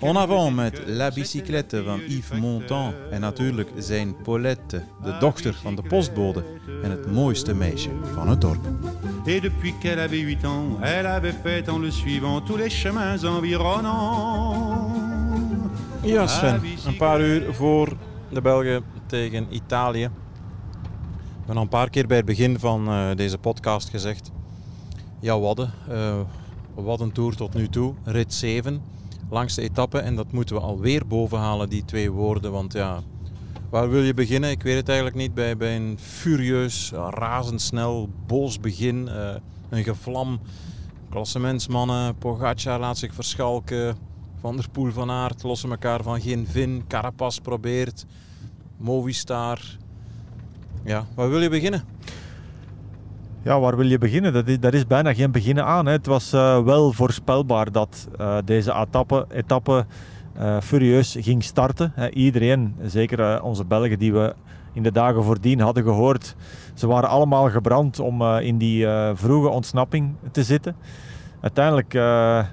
En avant met La Bicyclette le van Yves Montand en natuurlijk zijn Paulette, de dochter van de postbode en het mooiste meisje van het dorp. Et depuis qu'elle avait 8 ans, elle avait fait en le suivant tous les chemins environnants. Ja, Sven. Een paar uur voor de Belgen tegen Italië. Ik ben al een paar keer bij het begin van eh, deze podcast gezegd. Ja, wadden. eh wat een tour tot nu toe. Rit 7. Langste etappe. En dat moeten we alweer bovenhalen, die twee woorden. Want ja, waar wil je beginnen? Ik weet het eigenlijk niet. Bij, bij een furieus, razendsnel, boos begin. eh, een gevlam. Klassementsmannen. Pogacar laat zich verschalken. Van der Poel van Aert lossen elkaar van geen vin. Carapaz probeert. Movistar. Ja, waar wil je beginnen? Ja, waar wil je beginnen? Dat is, daar is bijna geen beginnen aan. Hè. Het was eh, wel voorspelbaar dat eh, deze etappe, etappe eh, furieus ging starten. Hè. Iedereen, zeker onze Belgen die we in de dagen voordien hadden gehoord, ze waren allemaal gebrand om in die vroege ontsnapping te zitten. Uiteindelijk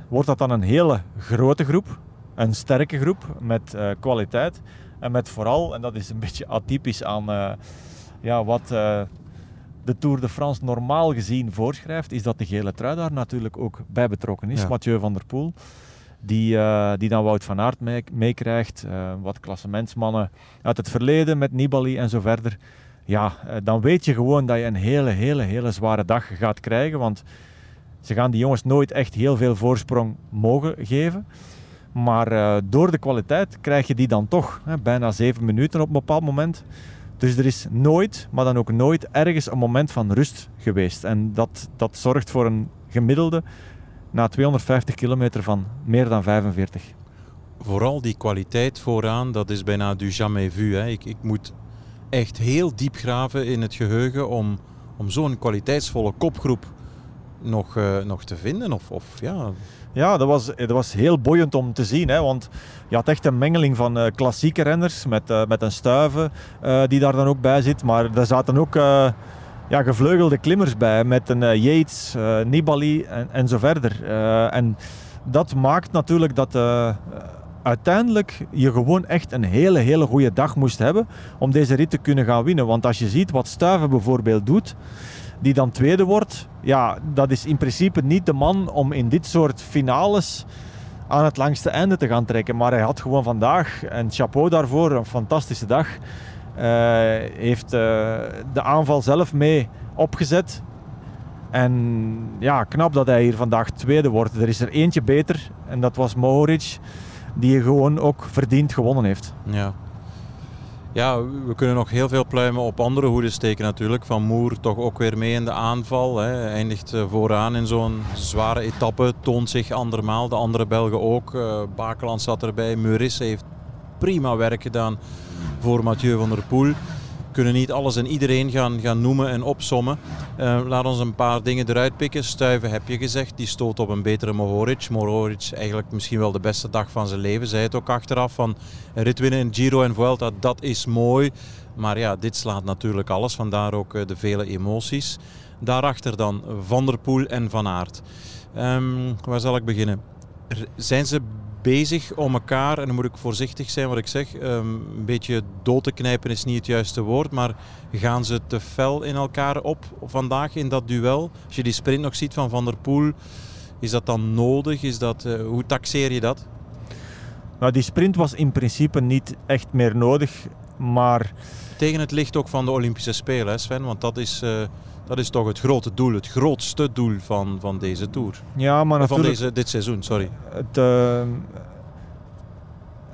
wordt dat dan een hele grote groep, een sterke groep met kwaliteit. En met vooral, en dat is een beetje atypisch aan ja, wat de Tour de France normaal gezien voorschrijft, is dat de gele trui daar natuurlijk ook bij betrokken is. Ja. Mathieu van der Poel, die, eh, die dan Wout van Aert mee- meekrijgt. eh, wat klassementsmannen uit het verleden met Nibali en zo verder. Ja, eh, dan weet je gewoon dat je een hele, hele, hele zware dag gaat krijgen. Want ze gaan die jongens nooit echt heel veel voorsprong mogen geven. Maar door de kwaliteit krijg je die dan toch. Hè, bijna zeven minuten op een bepaald moment. Dus er is nooit, maar dan ook nooit ergens een moment van rust geweest. En dat, dat zorgt voor een gemiddelde na 250 kilometer van meer dan 45. Vooral die kwaliteit vooraan, dat is bijna du jamais vu. Hè. Ik, ik moet echt heel diep graven in het geheugen om, om zo'n kwaliteitsvolle kopgroep nog, eh, nog te vinden. Of, of ja, Ja, dat was, dat was heel boeiend om te zien. Hè, want je had echt een mengeling van eh, klassieke renners met, eh, met een stuiven eh, die daar dan ook bij zit. Maar er zaten ook eh, ja, gevleugelde klimmers bij met een eh, Yates, eh, Nibali en, en zo verder. Eh, en dat maakt natuurlijk dat eh, uiteindelijk je gewoon echt een hele, hele goede dag moest hebben om deze rit te kunnen gaan winnen. Want als je ziet wat Stuiven bijvoorbeeld doet, die dan tweede wordt, ja, dat is in principe niet de man om in dit soort finales aan het langste einde te gaan trekken. Maar hij had gewoon vandaag, en chapeau daarvoor, een fantastische dag. Eh, heeft eh, de aanval zelf mee opgezet. En ja, knap dat hij hier vandaag tweede wordt. Er is er eentje beter en dat was Mohoric, die gewoon ook verdiend gewonnen heeft. Ja. Ja, we kunnen nog heel veel pluimen op andere hoeden steken natuurlijk. Van Moer toch ook weer mee in de aanval. Hè. Eindigt eh, vooraan in zo'n zware etappe. Toont zich andermaal. De andere Belgen ook. Eh Bakeland zat erbij. Meurisse heeft prima werk gedaan voor Mathieu van der Poel. Kunnen niet alles en iedereen gaan, gaan noemen en opsommen. Eh, laat ons een paar dingen eruit pikken. Stuiven heb je gezegd. Die stoot op een betere Mohoric. Mohoric eigenlijk misschien wel de beste dag van zijn leven. Zei het ook achteraf van rit winnen in Giro en Vuelta. Dat is mooi. Maar ja, dit slaat natuurlijk alles. Vandaar ook eh, de vele emoties. Daarachter dan Van der Poel en Van Aert. Ehm, waar zal ik beginnen? Zijn ze bezig om elkaar, en dan moet ik voorzichtig zijn wat ik zeg, ehm, een beetje dood te knijpen is niet het juiste woord, maar gaan ze te fel in elkaar op vandaag in dat duel? Als je die sprint nog ziet van Van der Poel, is dat dan nodig? Is dat, eh, hoe taxeer je dat? Nou, die sprint was in principe niet echt meer nodig. Maar Tegen het licht ook van de Olympische Spelen, hè Sven? Want dat is, eh, dat is toch het grote doel, het grootste doel van, van deze Tour. ja, maar Van natuurlijk... deze, dit seizoen, sorry. Het, eh,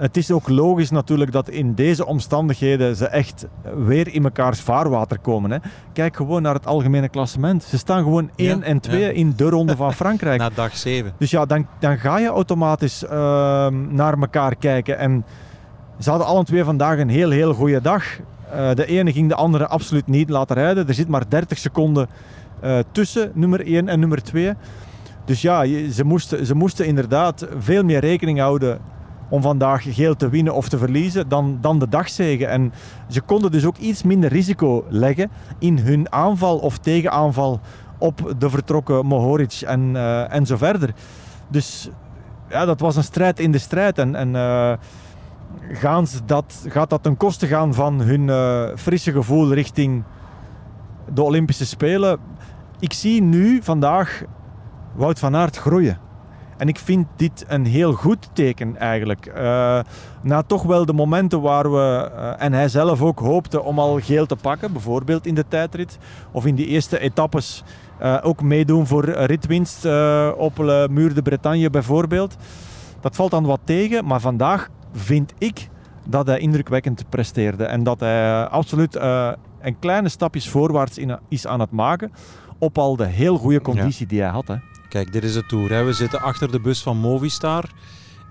het is ook logisch natuurlijk dat in deze omstandigheden ze echt weer in mekaars vaarwater komen. Hè. Kijk gewoon naar het algemene klassement. Ze staan gewoon 1 Ja, en 2 ja. in de ronde van Frankrijk. Na dag 7. Dus ja, dan, dan ga je automatisch ehm, naar elkaar kijken. En ze hadden alle twee vandaag een heel, heel goede dag. Eh, de ene ging de andere absoluut niet laten rijden. Er zit maar 30 seconden eh, tussen nummer 1 en nummer 2. Dus ja, ze moesten, ze moesten inderdaad veel meer rekening houden om vandaag geel te winnen of te verliezen dan, dan de dagzegen. En ze konden dus ook iets minder risico leggen in hun aanval of tegenaanval op de vertrokken Mohoric en, eh, en zo verder. Dus ja, dat was een strijd in de strijd. En, en gaan ze dat, gaat dat ten koste gaan van hun eh, frisse gevoel richting de Olympische Spelen? Ik zie nu vandaag Wout van Aert groeien. En ik vind dit een heel goed teken eigenlijk. Eh, na toch wel de momenten waar we, eh, en hij zelf ook hoopte om al geel te pakken, bijvoorbeeld in de tijdrit of in die eerste etappes ook meedoen voor ritwinst op Mur de Bretagne bijvoorbeeld. Dat valt dan wat tegen, maar vandaag vind ik dat hij indrukwekkend presteerde en dat hij eh, absoluut eh, een kleine stapjes voorwaarts in, is aan het maken op al de heel goede conditie die hij had. Hè. Kijk, dit is de Tour. Hè. We zitten achter de bus van Movistar.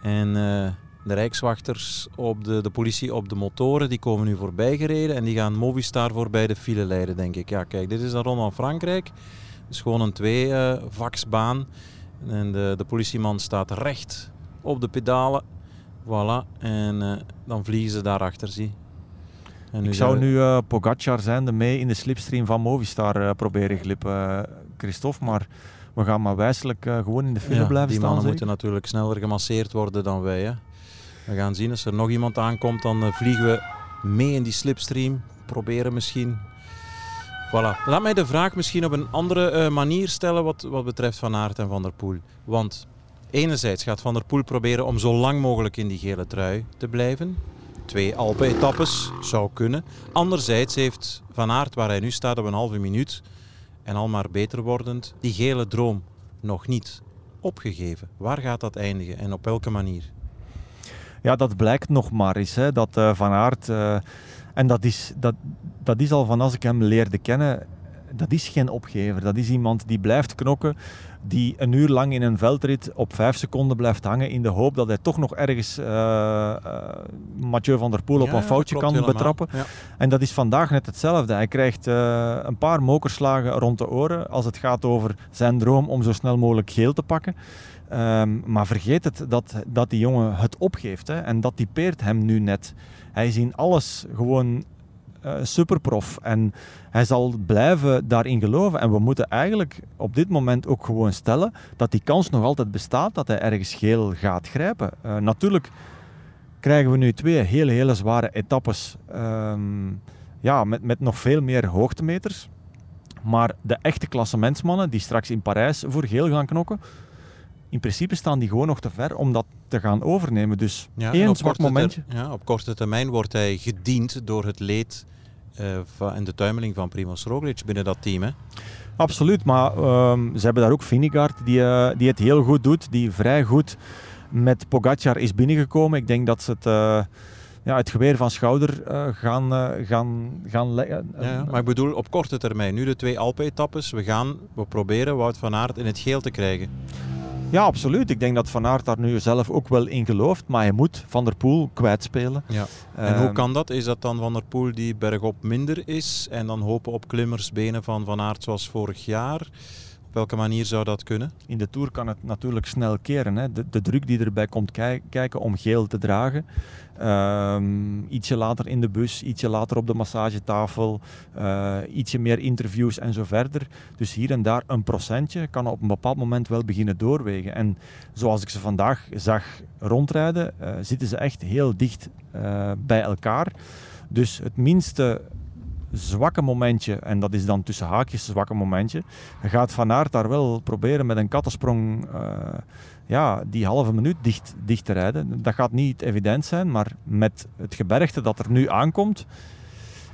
En eh, de rijkswachters op de, de politie op de motoren, die komen nu voorbij gereden. En die gaan Movistar voorbij de file leiden, denk ik. Ja, kijk, dit is de Ronde van Frankrijk. Het is gewoon een twee-vaksbaan. en de, de politieman staat recht op de pedalen. Voilà. En eh, dan vliegen ze daarachter, zie. En Ik zou nu eh Pogacar zijn, de mee in de slipstream van Movistar eh, proberen glippen, Christophe. Maar we gaan maar wijselijk gewoon in de file Ja, blijven die staan. mannen zeker? moeten natuurlijk sneller gemasseerd worden dan wij. Hè. We gaan zien, als er nog iemand aankomt, dan vliegen we mee in die slipstream. Proberen misschien. Voilà. Laat mij de vraag misschien op een andere manier stellen wat, wat betreft Van Aert en Van der Poel. Want enerzijds gaat Van der Poel proberen om zo lang mogelijk in die gele trui te blijven. Twee Alpen-etappes zou kunnen. Anderzijds heeft Van Aert, waar hij nu staat op een halve minuut, en al maar beter wordend, die gele droom nog niet opgegeven. Waar gaat dat eindigen en op welke manier? Ja, dat blijkt nog maar eens. Hè, dat eh, Van Aert, eh, en dat is, dat, dat is al van als ik hem leerde kennen, dat is geen opgever. Dat is iemand die blijft knokken, die een uur lang in een veldrit op vijf seconden blijft hangen in de hoop dat hij toch nog ergens eh, Mathieu van der Poel op Ja, een foutje kan helemaal. betrappen. Ja. En dat is vandaag net hetzelfde. Hij krijgt eh, een paar mokerslagen rond de oren als het gaat over zijn droom om zo snel mogelijk geel te pakken. Ehm, maar vergeet het dat, dat die jongen het opgeeft. Hè, en dat typeert hem nu net. Hij is in alles gewoon eh, superprof. En hij zal blijven daarin geloven. En we moeten eigenlijk op dit moment ook gewoon stellen dat die kans nog altijd bestaat dat hij ergens geel gaat grijpen. Eh, natuurlijk krijgen we nu twee hele, hele zware etappes. ehm, ja, met, met nog veel meer hoogtemeters. Maar de echte klassementsmannen die straks in Parijs voor geel gaan knokken, in principe staan die gewoon nog te ver om dat te gaan overnemen. Dus Ja, één zwak ter- momentje. ja, op korte termijn wordt hij gediend door het leed en de tuimeling van Primoz Roglic binnen dat team. Hè? Absoluut, maar ehm, ze hebben daar ook Vinegaard die, eh, die het heel goed doet, die vrij goed met Pogacar is binnengekomen. Ik denk dat ze het, eh, ja, het geweer van schouder eh, gaan, eh, gaan, gaan leggen. Ja, maar ik bedoel op korte termijn. Nu de twee Alpe-etappes. We gaan, we proberen Wout van Aert in het geel te krijgen. Ja, absoluut. Ik denk dat Van Aert daar nu zelf ook wel in gelooft, maar hij moet Van der Poel kwijtspelen. Ja. En hoe Ehm, kan dat? Is dat dan Van der Poel die bergop minder is en dan hopen op klimmersbenen van Van Aert zoals vorig jaar? Op welke manier zou dat kunnen? In de Tour kan het natuurlijk snel keren. Hè. De, de druk die erbij komt kij- kijken om geel te dragen. Ehm, ietsje later in de bus, ietsje later op de massagetafel, eh, ietsje meer interviews en zo verder. Dus hier en daar een procentje kan op een bepaald moment wel beginnen doorwegen. En zoals ik ze vandaag zag rondrijden, eh, zitten ze echt heel dicht eh, bij elkaar. Dus het minste zwakke momentje, en dat is dan tussen haakjes een zwakke momentje, gaat Van Aert daar wel proberen met een kattensprong uh, ja, die halve minuut dicht, dicht te rijden. Dat gaat niet evident zijn, maar met het gebergte dat er nu aankomt,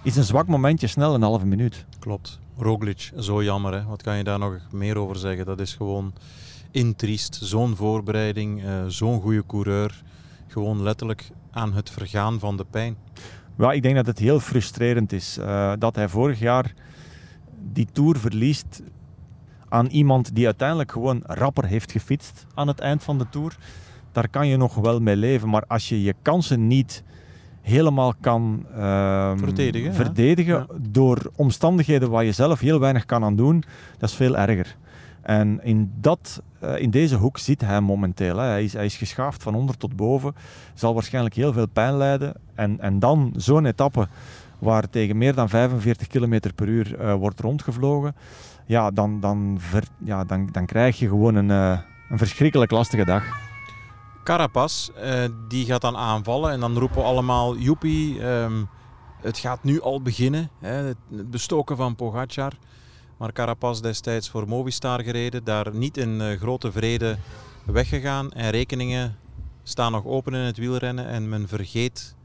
is een zwak momentje snel een halve minuut. Klopt. Roglic, zo jammer. Hè? Wat kan je daar nog meer over zeggen? Dat is gewoon intriest. Zo'n voorbereiding, uh, zo'n goede coureur. Gewoon letterlijk aan het vergaan van de pijn. Ja, ik denk dat het heel frustrerend is uh, dat hij vorig jaar die Tour verliest aan iemand die uiteindelijk gewoon rapper heeft gefietst aan het eind van de Tour. Daar kan je nog wel mee leven. Maar als je je kansen niet helemaal kan uh, verdedigen, verdedigen door omstandigheden waar je zelf heel weinig kan aan doen, dat is veel erger. En in, dat, uh, in deze hoek zit hij momenteel. Hè. Hij, is, hij is geschaafd van onder tot boven, zal waarschijnlijk heel veel pijn lijden. En, en dan zo'n etappe waar tegen meer dan 45 km per uur uh, wordt rondgevlogen, ja, dan, dan, ja, dan, dan krijg je gewoon een, uh, een verschrikkelijk lastige dag. Carapaz, uh, die gaat dan aanvallen en dan roepen we allemaal, joepie, um, het gaat nu al beginnen. Hè, het bestoken van Pogacar. Maar Carapaz destijds voor Movistar gereden, daar niet in grote vrede weggegaan. En rekeningen staan nog open in het wielrennen en men vergeet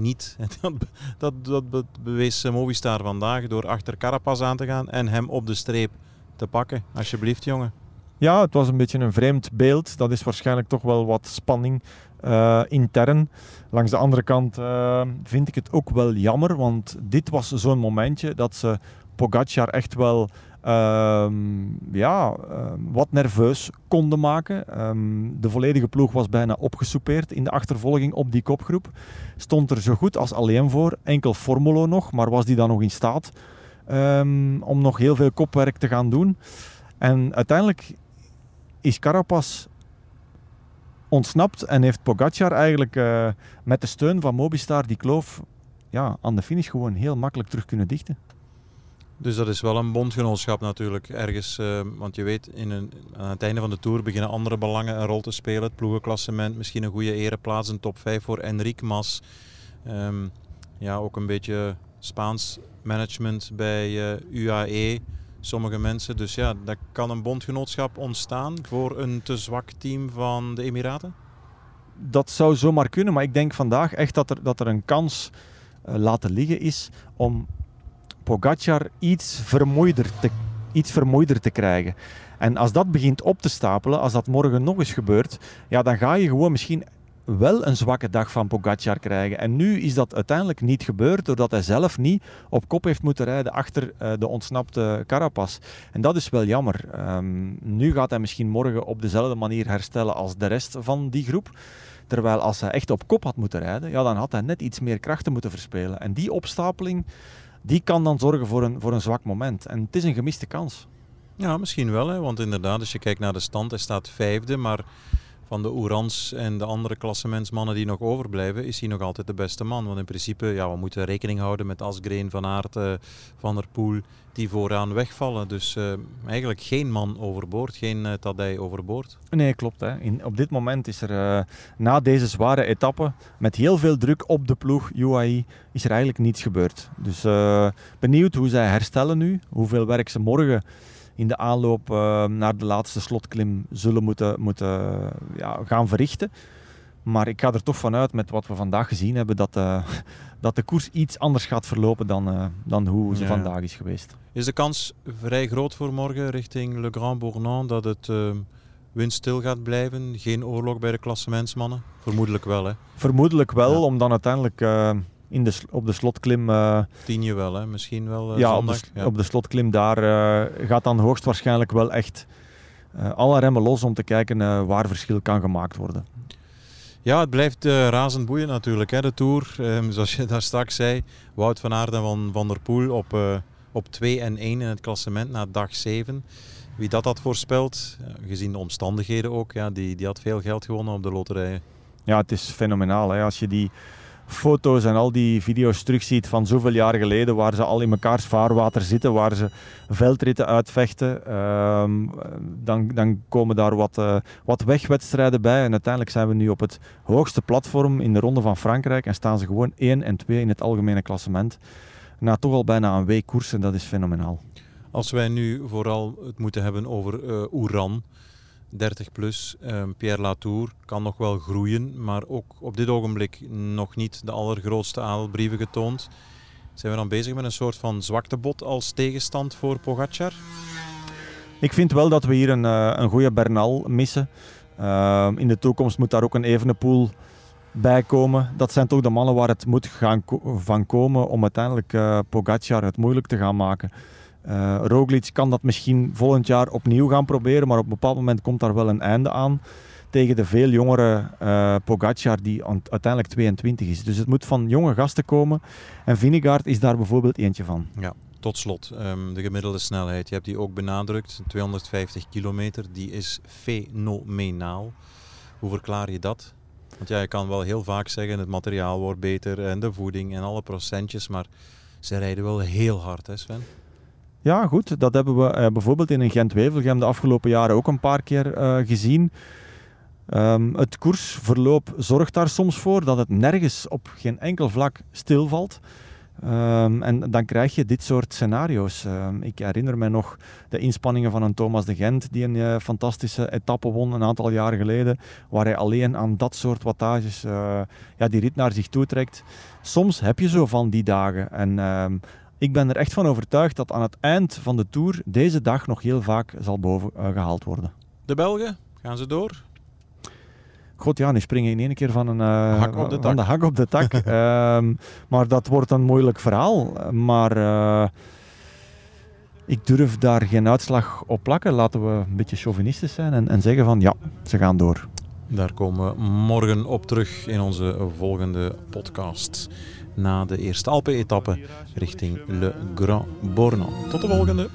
niet. Dat, dat, dat bewees Movistar vandaag door achter Carapaz aan te gaan en hem op de streep te pakken. Alsjeblieft, jongen. Ja, het was een beetje een vreemd beeld. Dat is waarschijnlijk toch wel wat spanning uh, intern. Langs de andere kant uh, vind ik het ook wel jammer, want dit was zo'n momentje dat ze Pogacar echt wel um, ja, um, wat nerveus konden maken. Um, de volledige ploeg was bijna opgesoupeerd in de achtervolging op die kopgroep. Stond er zo goed als alleen voor, enkel Formulo nog, maar was die dan nog in staat om nog heel veel kopwerk te gaan doen. En uiteindelijk is Carapaz ontsnapt en heeft Pogacar eigenlijk uh, met de steun van Mobistar die kloof ja, aan de finish gewoon heel makkelijk terug kunnen dichten. Dus dat is wel een bondgenootschap natuurlijk ergens. Uh, want je weet, in een, aan het einde van de Tour beginnen andere belangen een rol te spelen. Het ploegenklassement, misschien een goede ereplaats, een top 5 voor Enrique Mas. Um, ja, ook een beetje Spaans management bij eh, UAE. Sommige mensen. Dus ja, dat kan een bondgenootschap ontstaan voor een te zwak team van de Emiraten? Dat zou zomaar kunnen, maar ik denk vandaag echt dat er, dat er een kans uh, laten liggen is om Pogacar iets vermoeider, te, iets vermoeider te krijgen. En als dat begint op te stapelen, als dat morgen nog eens gebeurt, ja, dan ga je gewoon misschien wel een zwakke dag van Pogacar krijgen. En nu is dat uiteindelijk niet gebeurd, doordat hij zelf niet op kop heeft moeten rijden achter uh, de ontsnapte Carapaz. En dat is wel jammer. Um, nu gaat hij misschien morgen op dezelfde manier herstellen als de rest van die groep. Terwijl als hij echt op kop had moeten rijden, ja, dan had hij net iets meer krachten moeten verspelen. En die opstapeling, die kan dan zorgen voor een, voor een zwak moment. En het is een gemiste kans. Ja, misschien wel. Hè? Want inderdaad, als je kijkt naar de stand, hij staat vijfde. Maar van de Oerans en de andere klassementsmannen die nog overblijven, is hij nog altijd de beste man. Want in principe, ja, we moeten rekening houden met Asgreen, Van Aert, uh, Van der Poel, die vooraan wegvallen. Dus uh, eigenlijk geen man overboord, geen uh, Tadij overboord. Nee, klopt. Hè. In, op dit moment is er na deze zware etappe, met heel veel druk op de ploeg UAE, is er eigenlijk niets gebeurd. Dus benieuwd hoe zij herstellen nu, hoeveel werk ze morgen in de aanloop uh, naar de laatste slotklim zullen moeten, moeten ja, gaan verrichten. Maar ik ga er toch vanuit met wat we vandaag gezien hebben dat, uh, dat de koers iets anders gaat verlopen dan, uh, dan hoe ze ja. vandaag is geweest. Is de kans vrij groot voor morgen richting Le Grand Bournon dat het uh, windstil gaat blijven? Geen oorlog bij de klassementsmannen? Vermoedelijk wel hè? Vermoedelijk wel, ja. om dan uiteindelijk in de, op de slotklim. Uh, Tien je wel, hè? misschien wel. Uh, ja. Op, de, ja, op de slotklim daar uh, gaat dan hoogstwaarschijnlijk wel echt alle remmen los om te kijken waar verschil kan gemaakt worden. Ja, het blijft razend boeiend natuurlijk, hè, de Tour. Um, zoals je daar straks zei, Wout van Aert en Van, van der Poel op, op 2 en 1 in het klassement na dag 7. Wie dat had voorspeld, gezien de omstandigheden ook, ja, die, die had veel geld gewonnen op de loterijen. Ja, het is fenomenaal. Hè. Als je die foto's en al die video's terugziet van zoveel jaar geleden, waar ze al in mekaars vaarwater zitten, waar ze veldritten uitvechten, um, dan, dan komen daar wat, uh, wat wegwedstrijden bij. En uiteindelijk zijn we nu op het hoogste platform in de Ronde van Frankrijk en staan ze gewoon 1 en 2 in het algemene klassement. na toch al bijna een week koersen, dat is fenomenaal. Als wij nu vooral het moeten hebben over uh, Oeran, 30 plus, uh, Pierre Latour kan nog wel groeien, maar ook op dit ogenblik nog niet de allergrootste adelbrieven getoond. Zijn we dan bezig met een soort van zwaktebot als tegenstand voor Pogacar? Ik vind wel dat we hier een, uh, een goede Bernal missen. Uh, in de toekomst moet daar ook een Evenepoel bij komen. Dat zijn toch de mannen waar het moet gaan van komen om uiteindelijk uh, Pogacar het moeilijk te gaan maken. Uh, Roglic kan dat misschien volgend jaar opnieuw gaan proberen, maar op een bepaald moment komt daar wel een einde aan tegen de veel jongere uh, Pogacar die uiteindelijk 22 is. Dus het moet van jonge gasten komen en Vinegaard is daar bijvoorbeeld eentje van. Ja. Tot slot, um, de gemiddelde snelheid. Je hebt die ook benadrukt. 250 kilometer, die is fenomenaal. Hoe verklaar je dat? Want ja, je kan wel heel vaak zeggen, het materiaal wordt beter en de voeding en alle procentjes, maar ze rijden wel heel hard, hè Sven? Ja, goed. Dat hebben we uh, bijvoorbeeld in een Gent-Wevelgem de afgelopen jaren ook een paar keer uh, gezien. Um, het koersverloop zorgt daar soms voor dat het nergens op geen enkel vlak stilvalt. Um, en dan krijg je dit soort scenario's. Um, ik herinner me nog de inspanningen van een Thomas de Gent, die een uh, fantastische etappe won een aantal jaren geleden, waar hij alleen aan dat soort wattages ja, die rit naar zich toe trekt. Soms heb je zo van die dagen. En ik ben er echt van overtuigd dat aan het eind van de Tour deze dag nog heel vaak zal boven uh, gehaald worden. De Belgen, gaan ze door? God ja, die springen in één keer van, een, uh, hak op de van de hak op de tak. um, maar dat wordt een moeilijk verhaal. Maar uh, ik durf daar geen uitslag op plakken. Laten we een beetje chauvinistisch zijn en, en zeggen van ja, ze gaan door. Daar komen we morgen op terug in onze volgende podcast. Na de eerste Alpen-etappe richting Le Grand Bornand. Tot de volgende.